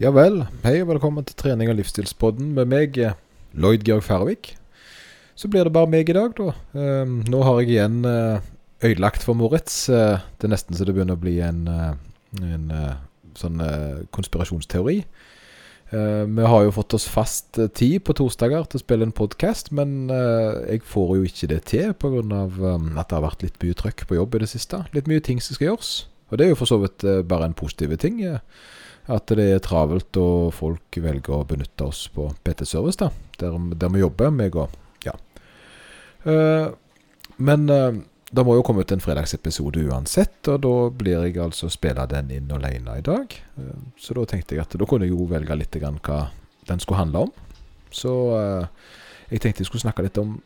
Ja vel. Hei og velkommen til trening og livsstilspodden med meg, eh, Lloyd Georg Færvik. Så blir det bare meg i dag, da. Eh, nå har jeg igjen eh, ødelagt for Moritz. Eh, det er nesten så det begynner å bli en, en sånn konspirasjonsteori. Vi har jo fått oss fast tid på torsdager til å spille en podkast, men jeg får jo ikke det til pga. Um, at det har vært litt mye trøkk på jobb i det siste. Litt mye ting som skal gjøres. Og det er jo for så vidt bare en positiv ting. At det er travelt og folk velger å benytte oss på PT-service, da. Der, der vi jobber, meg og Ja. Uh, men uh, det må jo komme ut en fredagsepisode uansett, og da blir jeg altså spille den inn alene i dag. Uh, Så da tenkte jeg at da kunne jeg jo velge litt grann hva den skulle handle om. Så jeg tenkte jeg skulle snakke litt om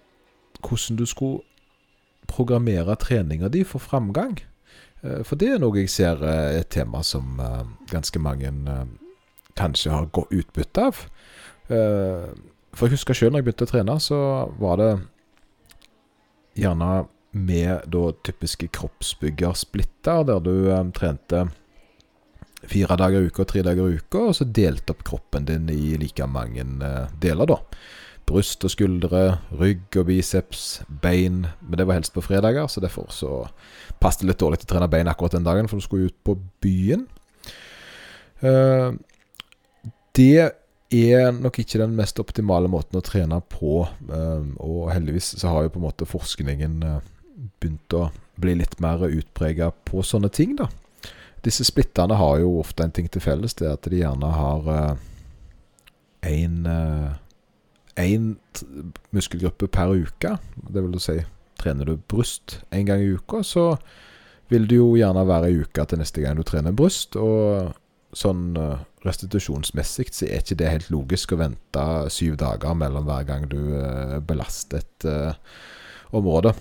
hvordan du skulle programmere treninga di for framgang. Eh, For det er noe jeg ser eh, er et tema som eh, ganske mange eh, kanskje har gått utbytte av. Eh, For jeg husker sjøl når jeg begynte å trene, så var det gjerne med da typiske kroppsbyggersplitter, der du eh, trente fire dager i uka og tre dager i uka, og så delte opp kroppen din i like mange eh, deler, da. Bryst og skuldre, rygg og biceps, bein. Men det var helst på fredager, så derfor så passet det litt dårlig til å trene bein akkurat den dagen, for du skulle ut på byen. Eh, det er nok ikke den mest optimale måten å trene på, eh, og heldigvis så har jo på en måte forskningen eh, begynt å bli litt mer utprega på sånne ting, da. Disse splitterne har jo ofte en ting til felles, det er at de gjerne har én én muskelgruppe per uke. Det vil si, trener du bryst en gang i uka, så vil det jo gjerne være ei uke til neste gang du trener bryst. Og sånn eh, restitusjonsmessig så er ikke det helt logisk å vente syv dager mellom hver gang du eh, belaster et eh, område.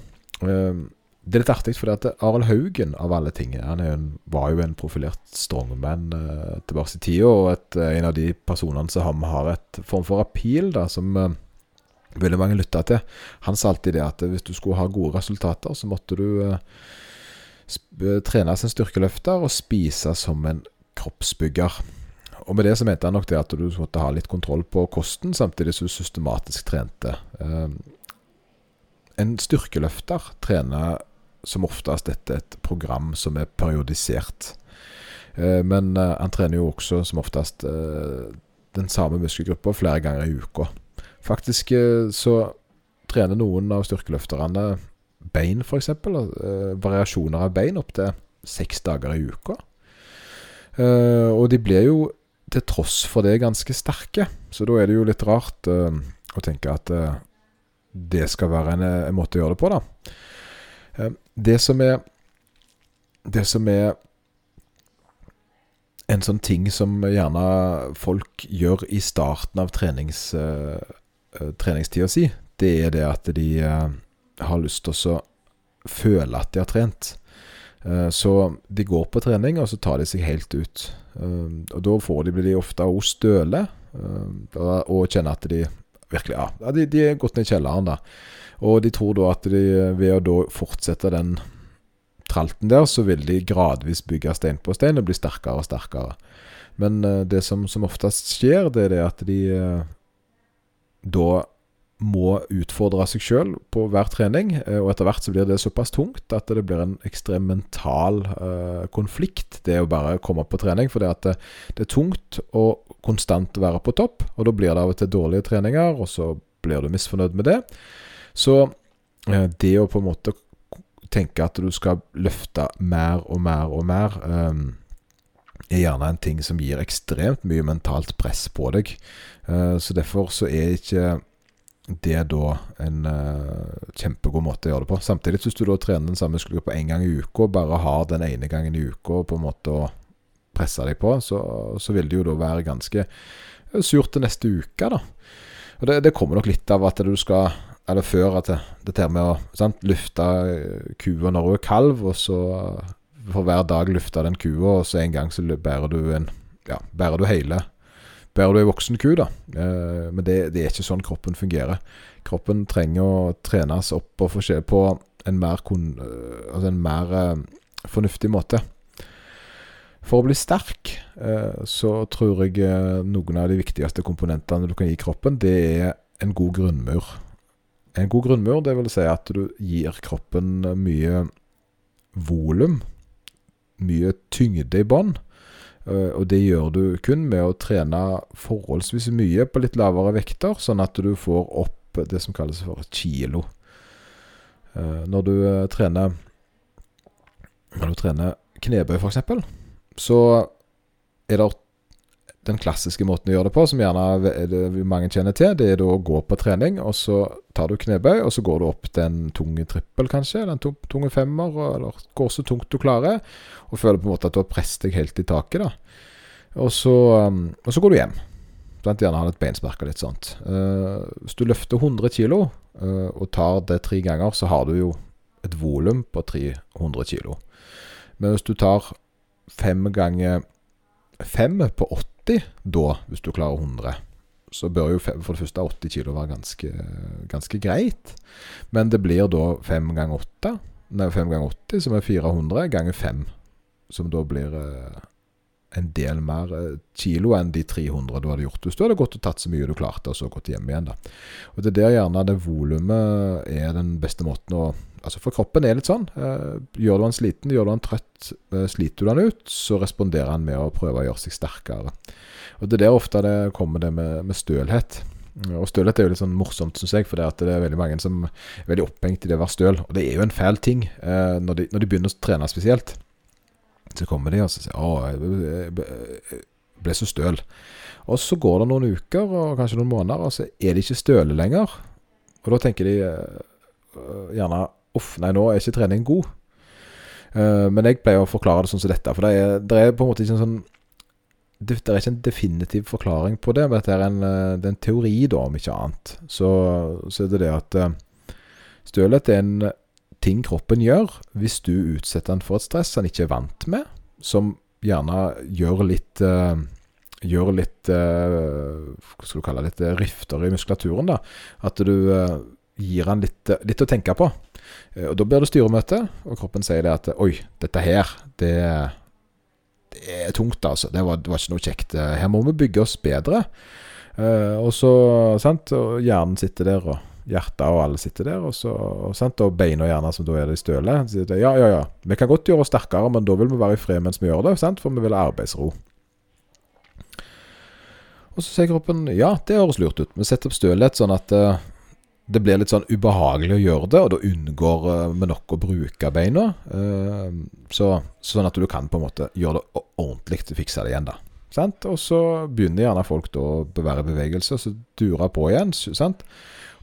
Eh, det er litt artig, for Arild Haugen, av alle ting, han en, var jo en profilert strongman eh, tilbake i tida, og et, eh, en av de personene som har, et form for appeal, da, som eh, veldig mange lytta til. Han sa alltid det at hvis du skulle ha gode resultater, så måtte du eh, eh, trene som styrkeløfter og spise som en kroppsbygger. Og med det så mente han nok det at du måtte ha litt kontroll på kosten, samtidig som du systematisk trente. Eh, en styrkeløfter trener som oftest dette et program som er periodisert. Eh, men eh, han trener jo også som oftest eh, den samme muskelgruppa flere ganger i uka. Faktisk så trener noen av styrkeløfterne bein, f.eks. Variasjoner av bein opptil seks dager i uka. Og de blir jo til tross for det ganske sterke, så da er det jo litt rart å tenke at det skal være en, en måte å gjøre det på, da. Eh, Det som er Det som er en sånn ting som gjerne folk gjør i starten av trenings, uh, treningstida si, det er det at de eh, har lyst til å føle at de har trent. Eh, så de går på trening, og så tar de seg helt ut. Eh, og da får de, blir de ofte òg støle, eh, og kjenner at de virkelig Ja, de, de er gått ned i kjelleren, da. Og de tror da at de ved å da fortsette den tralten der, så vil de gradvis bygge stein på stein og bli sterkere og sterkere. Men eh, det som, som oftest skjer, det er det at de eh, da må utfordre seg sjøl på hver trening, eh, og etter hvert så blir det såpass tungt at det blir en ekstrem mental uh, konflikt, det å bare komme på trening. For det, det er tungt å konstant være på topp, og da blir det av og til dårlige treninger, og så blir du misfornøyd med det. Så eh, det å på en måte tenke at du skal løfte mer og mer og mer, eh, er gjerne en ting som gir ekstremt mye mentalt press på deg. Eh, så derfor så er ikke det da en uh, kjempegod måte å gjøre det på. Samtidig, hvis du da trener den samme muskelgruppa én gang i uka, bare har den ene gangen i uka på en måte å presse deg på, så, så vil det jo da være ganske surt til neste uke, da. Og det, det kommer nok litt av at du skal Eller før at det, dette med å sant, lufte kua når hun er kalv, og så for hver dag lufte den kua, og så en gang så bærer du en Ja, bærer du hele Bærer du ei voksen ku, da. Eh, men det, det, er ikke sånn kroppen fungerer. Kroppen trenger å trenes opp og på en mer, kon, altså en mer eh, fornuftig måte. For å bli sterk, eh, så tror jeg eh, noen av de viktigste komponentene du kan gi kroppen, det er en god grunnmur. En god grunnmur, det vil si at du gir kroppen mye volum, mye tyngde i bånd. Og det gjør du kun med å trene forholdsvis mye på litt lavere vekter, sånn at du får opp det som kalles for kilo. Når du trener Når du trener knebøy, f.eks., så er det den klassiske måten å gjøre det på, som gjerne mange kjenner til, det er da å gå på trening, og så tar du knebøy, og så går du opp til en tung trippel, kanskje, den tunge femmer, eller går så tungt du klarer, og føler på en måte at du har presset deg helt i taket, da. Og så, um, og så går du hjem. Blant gjerne ha et beinspark og litt sånt. Uh, hvis du løfter 100 kg uh, og tar det tre ganger, så har du jo et volum på 300 kg. Men hvis du tar fem ganger fem på 80 da, hvis du klarer 100, så bør jo for det første 80 kilo være ganske, ganske greit. Men det blir da fem ganger 8, nei, fem ganger 80, som er 400, ganger fem, som da blir eh, en del mer eh, kilo enn de 300 du hadde gjort hvis du hadde gått og tatt så mye du klarte, og så gått hjem igjen. da. Og Det er der gjerne det volumet er den beste måten å altså For kroppen er litt sånn. Eh, gjør du han sliten, gjør du han trøtt, eh, sliter du han ut, så responderer han med å prøve å gjøre seg sterkere. Og Det er der ofte det kommer det med, med stølhet. Og stølhet er jo litt sånn morsomt, syns jeg, for det, er veldig mange som er veldig opphengt i det å være støl. Og det er jo en fæl ting når, de, når, de, begynner å trene spesielt. Så kommer de og sier 'Å, jeg ble så støl'. Og så går det noen uker og kanskje noen måneder, og så er de ikke støle lenger. Og da tenker de uh, gjerne Uff, nei, nå er ikke trening god. Uh, men jeg pleier å forklare det sånn som dette. For det er, det er på en måte ikke en sånn det, er ikke en definitiv forklaring på det, men det er en, eh, det er en teori, da, om ikke annet. Så, så er det det at stølhet er en ting kroppen gjør hvis du utsetter den for et stress han ikke er vant med, som gjerne gjør litt uh, Gjør litt uh, Hva skal du kalle det? Litt rifter i muskulaturen. da At du gir han litt, litt å tenke på. Eh, og Da blir det styremøte, og kroppen sier det at Oi, dette her, det, det er tungt, altså. Det var, det var, ikke noe kjekt. Eh, her må vi bygge oss bedre. Og så, sant, og hjernen sitter der, og hjertet og alle sitter der, og, så, og, sant, og beina gjerne, som da er i støle. Ja, ja, ja. Vi kan godt gjøre oss sterkere, men da vil vi være i fred mens vi gjør det, sant, for vi vil ha arbeidsro. Og så sier kroppen ja, det høres lurt ut. Vi setter opp stølhet sånn at uh, det blir litt sånn ubehagelig å gjøre det, og da unngår uh, vi nok å bruke beina. Uh, så, sånn at du kan på en måte gjøre det ordentlig fikse det igjen, da. Sant? Og så begynner gjerne folk da å være i bevegelse, og så durer på igjen. Sant?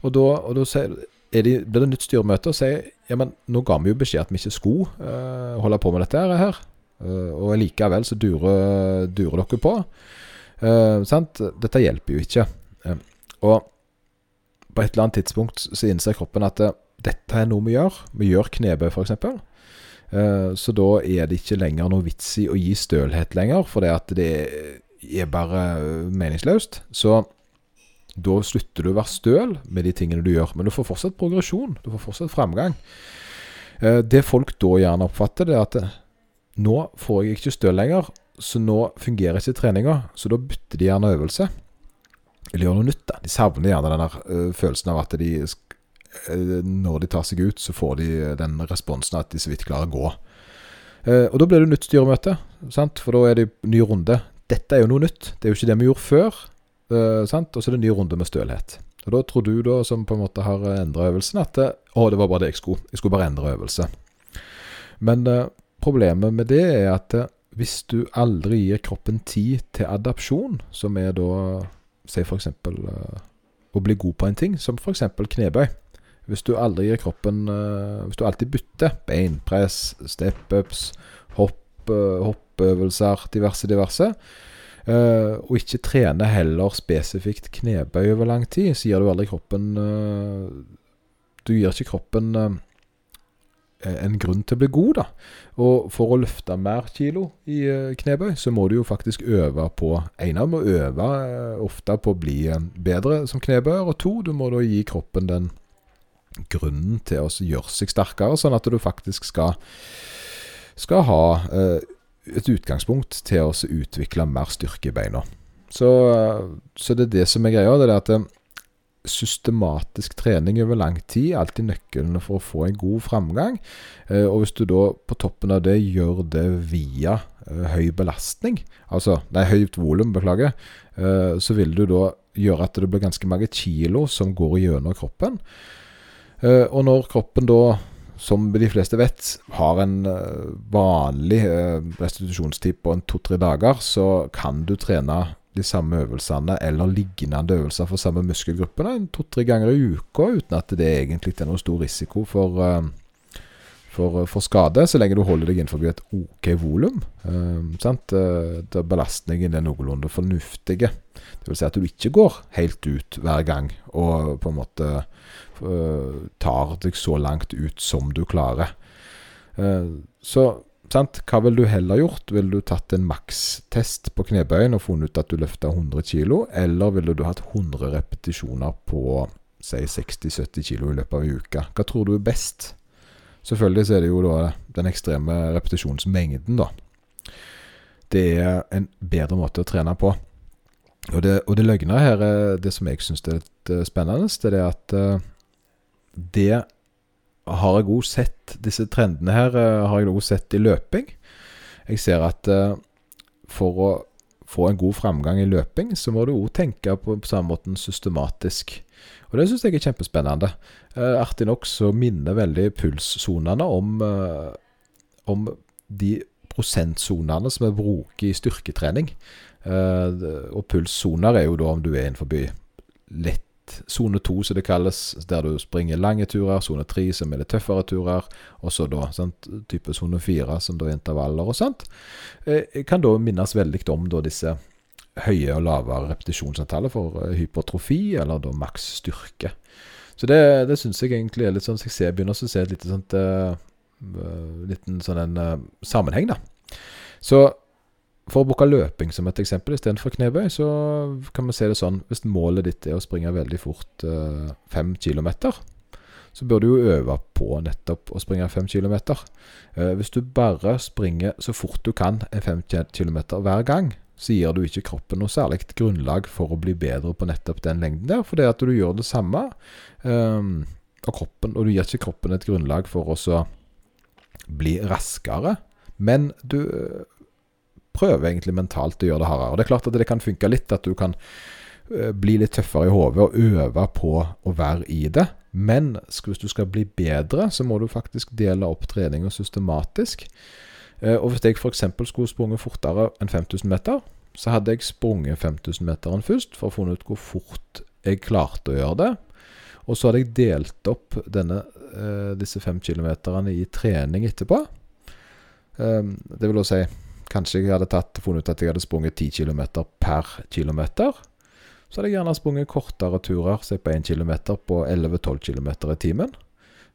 Og da, og da sier, de, blir det nytt styremøte og sier ja, men nå ga vi jo beskjed at vi ikke skulle uh, holde på med dette her. Uh, og likevel så durer, durer dere på. Uh, sant? Dette hjelper jo ikke. og på et eller annet tidspunkt så innser kroppen at det, dette er noe vi gjør. Vi gjør knebøy, f.eks. Uh, så da er det ikke lenger noe vits i å gi stølhet lenger, for det at det er bare meningsløst. Så da slutter du å være støl med de tingene du gjør. Men du får fortsatt progresjon. Du får fortsatt framgang. Uh, det folk da gjerne oppfatter, det er at nå får jeg ikke støl lenger, så nå fungerer ikke treninga. Så da bytter de gjerne øvelse Eller gjør noe nytt. da. De savner gjerne den der uh, følelsen av at de Når de tar seg ut, så får de den responsen at de så vidt klarer å gå. Og da blir det nytt styremøte, sant? for da er det ny runde. Dette er jo noe nytt. Det er jo ikke det vi gjorde før. Sant? Og så er det en ny runde med stølhet. Og Da tror du, da, som på en måte har endra øvelsen, at å, det var bare det jeg skulle. Jeg skulle bare endre øvelse. Men problemet med det er at hvis du aldri gir kroppen tid til adapsjon, som er da Si f.eks. Uh, å bli god på en ting, som f.eks. knebøy. Hvis du aldri gir kroppen uh, Hvis du alltid bytter beinpress, step-ups, hopp, uh, hoppøvelser, diverse, diverse, uh, og ikke trene heller spesifikt knebøy over lang tid, så gir du aldri kroppen Du gir ikke kroppen uh, en grunn til å bli god, da. Og for å løfte mer kilo i eh, knebøy, så må du jo faktisk øve på En av må øve eh, ofte på å bli bedre som knebøyer, og to, du må da gi kroppen den grunnen til å gjøre seg sterkere, sånn at du faktisk skal, skal ha et utgangspunkt til å utvikle mer styrke i beina. Så, så, det er det som er greia. Det er at eh, systematisk trening over lang tid er alltid nøkkelen for å få en god framgang. Eh, og hvis du da på toppen av det gjør det via eh, høy belastning, altså nei, høyt volum, beklager, så vil du da gjøre at det blir ganske mange kilo som går gjennom kroppen. Og når kroppen da som de fleste vet, har en vanlig restitusjonstid på en to-tre dager, så kan du trene de samme øvelsene eller lignende øvelser for samme muskelgruppene to-tre ganger i uka uten at det egentlig er noen stor risiko for, uh, for, for, skade, så lenge du holder deg innenfor et OK volum. Uh, belastningen er noenlunde fornuftige. Det vil si at du ikke går helt ut hver gang og på en måte tar deg så langt ut som du klarer. så Sant? Hva ville du heller gjort? Ville du tatt en makstest på knebøyen og funnet ut at du løfta 100 kg, eller ville du hatt 100 repetisjoner på si 60-70 kg i løpet av en uke? Hva tror du er best? Selvfølgelig så er det jo da den ekstreme repetisjonsmengden, da. Det er en bedre måte å trene på. Og det, og det løgna her, det som jeg syns er litt eh, spennende, det er at eh, det har jeg òg sett disse trendene her uh, har jeg òg sett i løping. Jeg ser at uh, for å få en god framgang i løping, så må du òg tenke på, på samme måten systematisk. Og det syns jeg er kjempespennende. Uh, artig nok så minner veldig pulssonene om, om de prosentsonene som vi bruker i styrketrening. og pulssoner er jo da om du er innenfor lett Sone to, som det kalles, der du springer lange turer. Sone tre, som er litt tøffere turer. Og så da sant, type sone fire, som da er intervaller og sånt. Eh, kan da minnes veldig om da disse høye og lavere repetisjonsantallet for eh, hypertrofi, eller da maks styrke. Så det, det syns jeg egentlig er litt sånn så jeg begynner å se et lite sånt uh, liten sånn en uh, sammenheng, da. Så for å bruke løping som et eksempel istedenfor knebøy, så kan vi se det sånn Hvis målet ditt er å springe veldig fort eh, fem uh, kilometer, så bør du jo øve på nettopp å springe fem kilometer. Eh, hvis du bare springer så fort du kan en fem kilometer hver gang, så gir du ikke kroppen noe særlig grunnlag for å bli bedre på nettopp den lengden der, fordi at du gjør det samme. eh, og, kroppen, og du gir ikke kroppen et grunnlag for å bli raskere. Men du prøver egentlig mentalt å gjøre det hardere. Og Det er klart at det kan funke litt, at du kan uh, bli litt tøffere i hodet og øve på å være i det. Men hvis du skal bli bedre, så må du faktisk dele opp treninga systematisk. Uh, og Hvis jeg f.eks. skulle sprunget fortere enn 5000 meter, så hadde jeg sprunget 5000-meteren først for å finne ut hvor fort jeg klarte å gjøre det. Og så hadde jeg delt opp denne, uh, disse fem kilometerne i trening etterpå. Det vil også si Kanskje jeg hadde tatt, funnet ut at jeg hadde sprunget 10 km per kilometer. Så hadde jeg gjerne sprunget kortere turer, se på 1 km på 11-12 km i timen.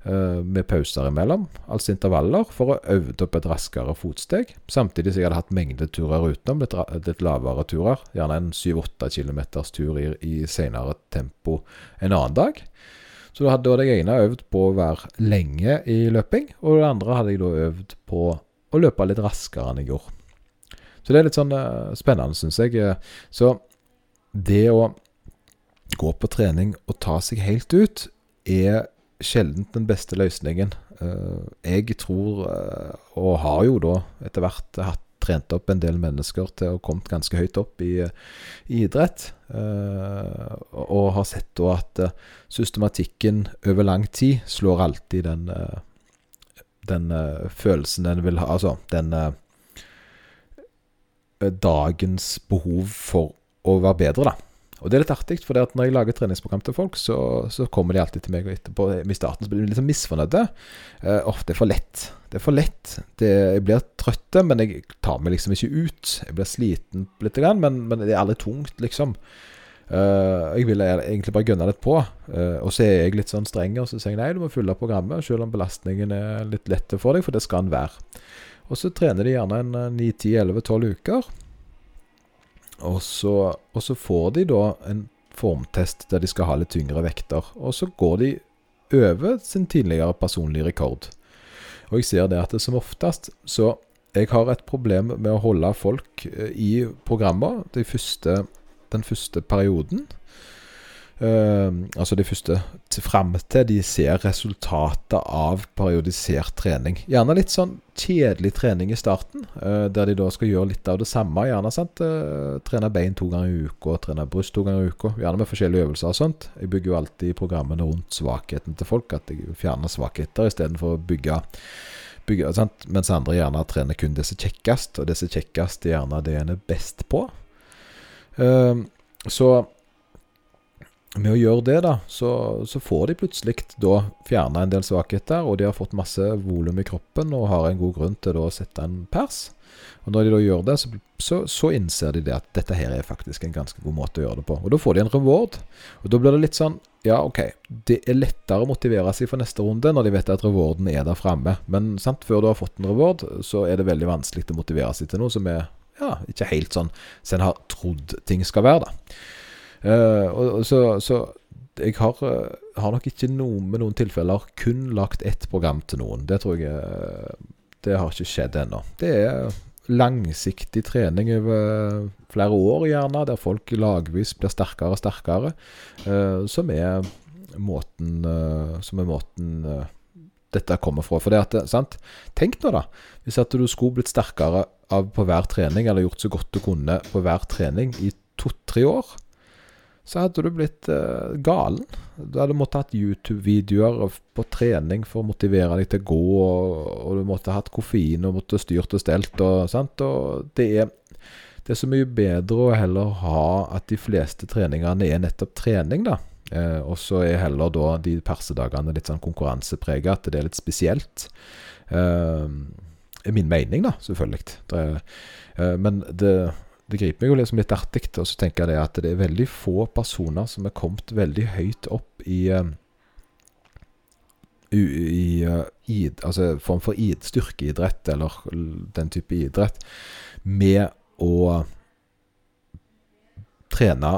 Uh, med pauser imellom, altså intervaller, for å øve opp et raskere fotsteg. Samtidig som jeg hadde hatt mengdeturer utenom, litt, litt lavere turer. Gjerne en 7-8 km tur i, i senere tempo en annen dag. Så da hadde jeg ene øvd på å være lenge i løping, og det andre hadde jeg da øvd på å løpe litt raskere enn jeg gjorde. Så det er litt sånn uh, spennende, syns jeg. Så det å gå på trening og ta seg helt ut er sjelden den beste løsningen. Uh, jeg tror, og har jo da etter hvert hatt trent opp en del mennesker til å ha kommet ganske høyt opp i, i idrett. Og har sett da at systematikken over lang tid slår alltid den, den følelsen en vil ha Altså den Eh, dagens behov for å være bedre, da. Og det er litt artig, for når jeg lager treningsprogram til folk, så, så kommer de alltid til meg og etterpå I starten så blir de litt sånn misfornøyde. Uh, det er for lett. Det er for lett. Det, jeg blir trøtt, men jeg tar meg liksom ikke ut. Jeg blir sliten litt, men, men det er aldri tungt, liksom. Uh, jeg vil egentlig bare gønne litt på. Uh, og så er jeg litt sånn streng og så sier jeg nei, du må fylle programmet, selv om belastningen er litt lett for deg, for det skal den være. Og så trener de gjerne en 9-10-11-12 eh, uker. Og så, og så, får de da en formtest der de skal ha litt tyngre vekter. Og så går de over sin tidligere personlige rekord. Og jeg ser det at det som oftest så jeg har et problem med å holde folk eh, i programmer de første, den første perioden. Uh, altså de første fram til de ser resultatet av periodisert trening. Gjerne litt sånn kjedelig trening i starten, uh, der de da skal gjøre litt av det samme. Gjerne sant? Uh, trene bein to ganger i uka, trene bryst to ganger i uka. Gjerne med forskjellige øvelser og sånt. Jeg bygger jo alltid programmene rundt svakheten til folk, at jeg fjerner svakheter istedenfor å bygge bygge? Mens andre gjerne trener kun det som er kjekkest, og det som er kjekkest er gjerne det en er best på. så med å gjøre det, da, så, så får de plutselig da fjerna en del svakheter, og de har fått masse volum i kroppen og har en god grunn til å sette en pers. Og Når de da gjør det, så, så, så, innser de det at dette her er faktisk en ganske god måte å gjøre det på. Og Da får de en reward. Og Da blir det litt sånn Ja, OK, det er lettere å motivere seg for neste runde når de vet at rewarden er der framme. Men sant, før du har fått en reward, så er det veldig vanskelig å motivere seg til noe som er ja, ikke helt sånn som en har trodd ting skal være. da Uh, og, så, så, jeg har, uh, har, nok ikke noen, med noen tilfeller kun lagt ett program til noen. Det tror jeg uh, Det har ikke skjedd ennå. Det er langsiktig trening over flere år, gjerne, der folk lagvis blir sterkere og sterkere, som er måten Som er måten dette kommer fra. For det at, sant? Tenk nå, da. Hvis at du skulle blitt sterkere av på hver trening, eller gjort så godt du kunne på hver trening i to-tre år så hadde du blitt uh, galen. Du hadde måttet hatt YouTube-videoer på trening for å motivere deg til å gå, og, og du måtte hatt koffein og måtte styrt og stelt. Og, sant? og det er, det er så mye bedre å heller ha at de fleste treningene er nettopp trening, da. Eh, og så er heller da de persedagene litt sånn konkurransepreget, at det er litt spesielt. Eh, er min mening, da, selvfølgelig. Det, eh, men det det griper meg jo liksom litt artig. Og så tenker jeg at det er veldig få personer som er kommet veldig høyt opp i uh, i id, altså form for id, styrkeidrett eller den type idrett med å trene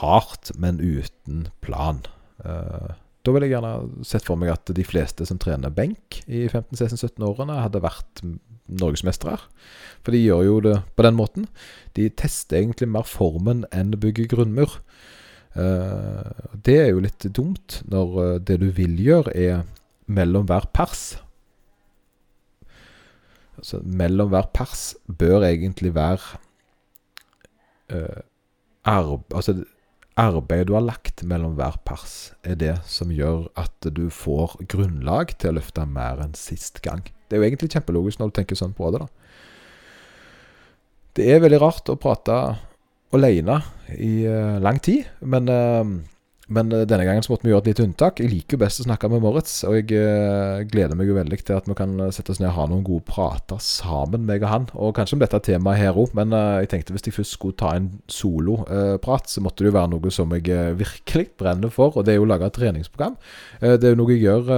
hardt, men uten plan. Uh, da ville jeg gjerne sett for meg at de fleste som trener benk i 15-16-17-årene, hadde vært norgesmestere. For de gjør jo det på den måten. De tester egentlig mer formen enn bygger grunnmur. Uh, det er jo litt dumt når uh, det du vil gjøre, er mellom hver pers. Altså, mellom hver pers bør egentlig være uh, arb altså, arbeidet du har lagt mellom hver pers, er det som gjør at du får grunnlag til å løfte mer enn sist gang. Det er jo egentlig kjempelogisk når du tenker sånn på det. da. Det er veldig rart å prate alene i uh, lang tid, men uh, men eh, denne gangen så måtte vi gjøre et lite unntak. Jeg liker jo best å snakke med Moritz, og jeg uh, gleder meg jo veldig til at vi kan sette oss ned og ha noen gode prater sammen, meg og han. Og kanskje om dette temaet her òg, men jeg tenkte hvis jeg først skulle ta en soloprat, så måtte det jo være noe som jeg virkelig brenner for, og det er jo å lage et treningsprogram. det er jo noe jeg gjør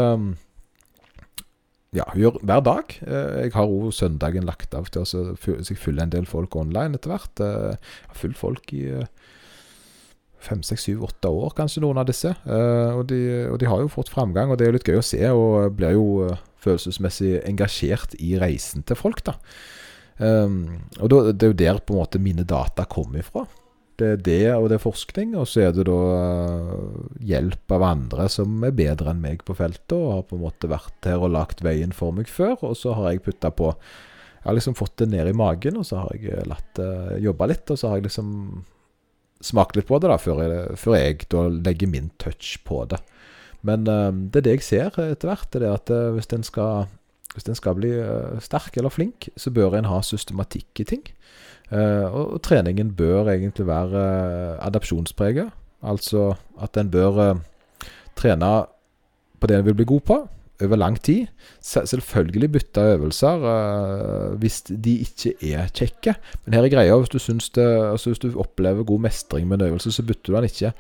ja, gjør hver dag. Jeg har òg søndagen lagt av til å fylle en del folk online etter hvert. Jeg har fulgt folk i fem, seks, syv, åtte år, kanskje, noen av disse. Og, de, og, de, har jo fått framgang, og det er litt gøy å se. Og blir jo følelsesmessig engasjert i reisen til folk, da. Og det er jo der på en måte mine data kommer ifra. Det er det, og det er forskning. Og så er det da uh, hjelp av andre som er bedre enn meg på feltet, og har på en måte vært her og lagt veien for meg før. Og så har jeg putta på Jeg har liksom fått det ned i magen, og så har jeg latt det jobbe litt, og så har jeg liksom smakt litt på det da, før jeg, før jeg da legger min touch på det. Men det er det jeg ser etter hvert. Det er at hvis en skal, hvis en skal bli sterk eller flink, så bør en ha systematikk i ting. Og, og, treningen bør egentlig være uh, adapsjonspreget. Altså at en bør trene på det en vil bli god på over lang tid. Selvfølgelig bytte øvelser hvis de ikke er kjekke. Men her er greia hvis du, det, altså hvis du opplever god mestring med en øvelse, så bytter du den ikke.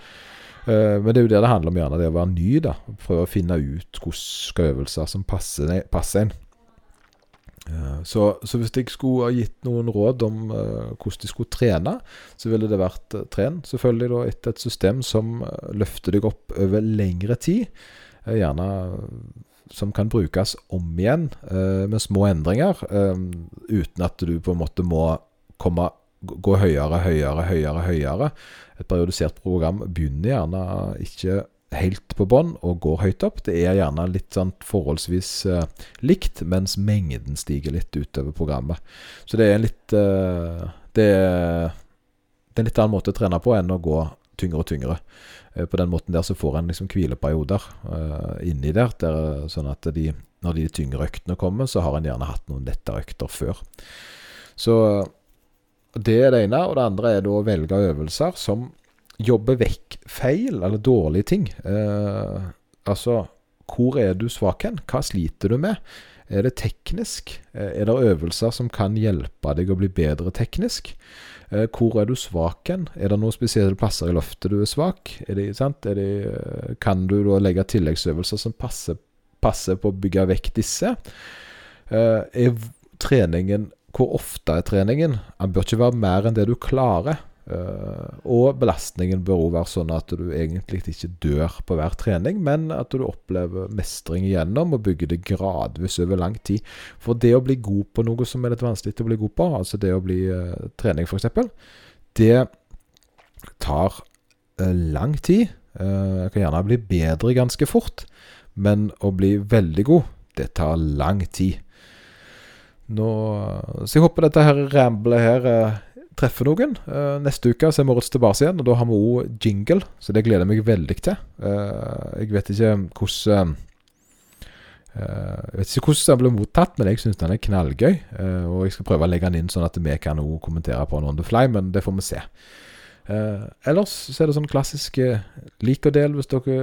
Men det er jo det det handler om, gjerne det å være ny. da Prøve å finne ut hvilke øvelser som passer, passer en. Uh, så, så, hvis jeg skulle ha gitt noen råd om hvordan de skulle trene, så ville det vært tren selvfølgelig da etter et system som løfter deg opp over lengre tid. Gjerne som kan brukes om igjen eh, med små endringer, eh, uten at du på en måte må komme, gå høyere, høyere, høyere. høyere. Et periodisert program begynner gjerne ikke helt på bånn og går høyt opp. Det er gjerne litt sånn forholdsvis uh, likt, mens mengden stiger litt utover programmet. Så det er en litt uh, det, er, det, er en litt annen måte å trene på enn å gå tyngre og tyngre. Uh, på den måten der så får en liksom hvileperioder inni der, der, sånn at de, når de tyngre øktene kommer, så har en gjerne hatt noen lettere økter før. Så det er det ene. Og det andre er da å velge øvelser som jobber vekk feil eller dårlige ting. Eh, altså, hvor er du svak hen? Hva sliter du med? Er det teknisk? Eh, er det øvelser som kan hjelpe deg å bli bedre teknisk? Eh, hvor er du svak hen? Er det noen spesielle plasser i løftet du er svak? Er det, er det, eh, kan du da legge tilleggsøvelser som passer, passer på å bygge vekk disse? Er treningen Hvor ofte er treningen? Den bør ikke være mer enn det du klarer. Uh, og belastningen bør òg være sånn at du egentlig ikke dør på hver trening, men at du opplever mestring igjennom og bygger det gradvis over lang tid. For det å bli god på noe som er litt vanskelig å bli god på, altså det å bli uh, trening f.eks., det tar uh, lang tid. Jeg kan gjerne bli bedre ganske fort, men å bli veldig god, det tar lang tid. Nå, så jeg håper dette her ramblet her treffer noen. Uh, neste uke så er Moritz tilbake igjen, og da har vi òg jingle, så det gleder jeg meg veldig til. Uh, jeg vet ikke hvordan uh, Jeg vet ikke hvordan den ble mottatt, men jeg syns den er knallgøy. og jeg skal prøve å legge den inn sånn at vi kan også kommentere på den on the fly, men det får vi se. Eh, ellers så er det sånn klassisk eh, lik og del hvis dere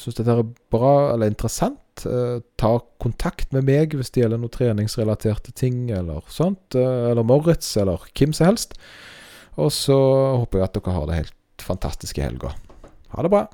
syns dette er bra eller interessant. Eh, ta kontakt med meg hvis det gjelder noen treningsrelaterte ting eller sånt. Eh, eller Moritz, eller hvem som helst. Og så håper jeg at dere har det helt fantastisk i helga. Ha det bra.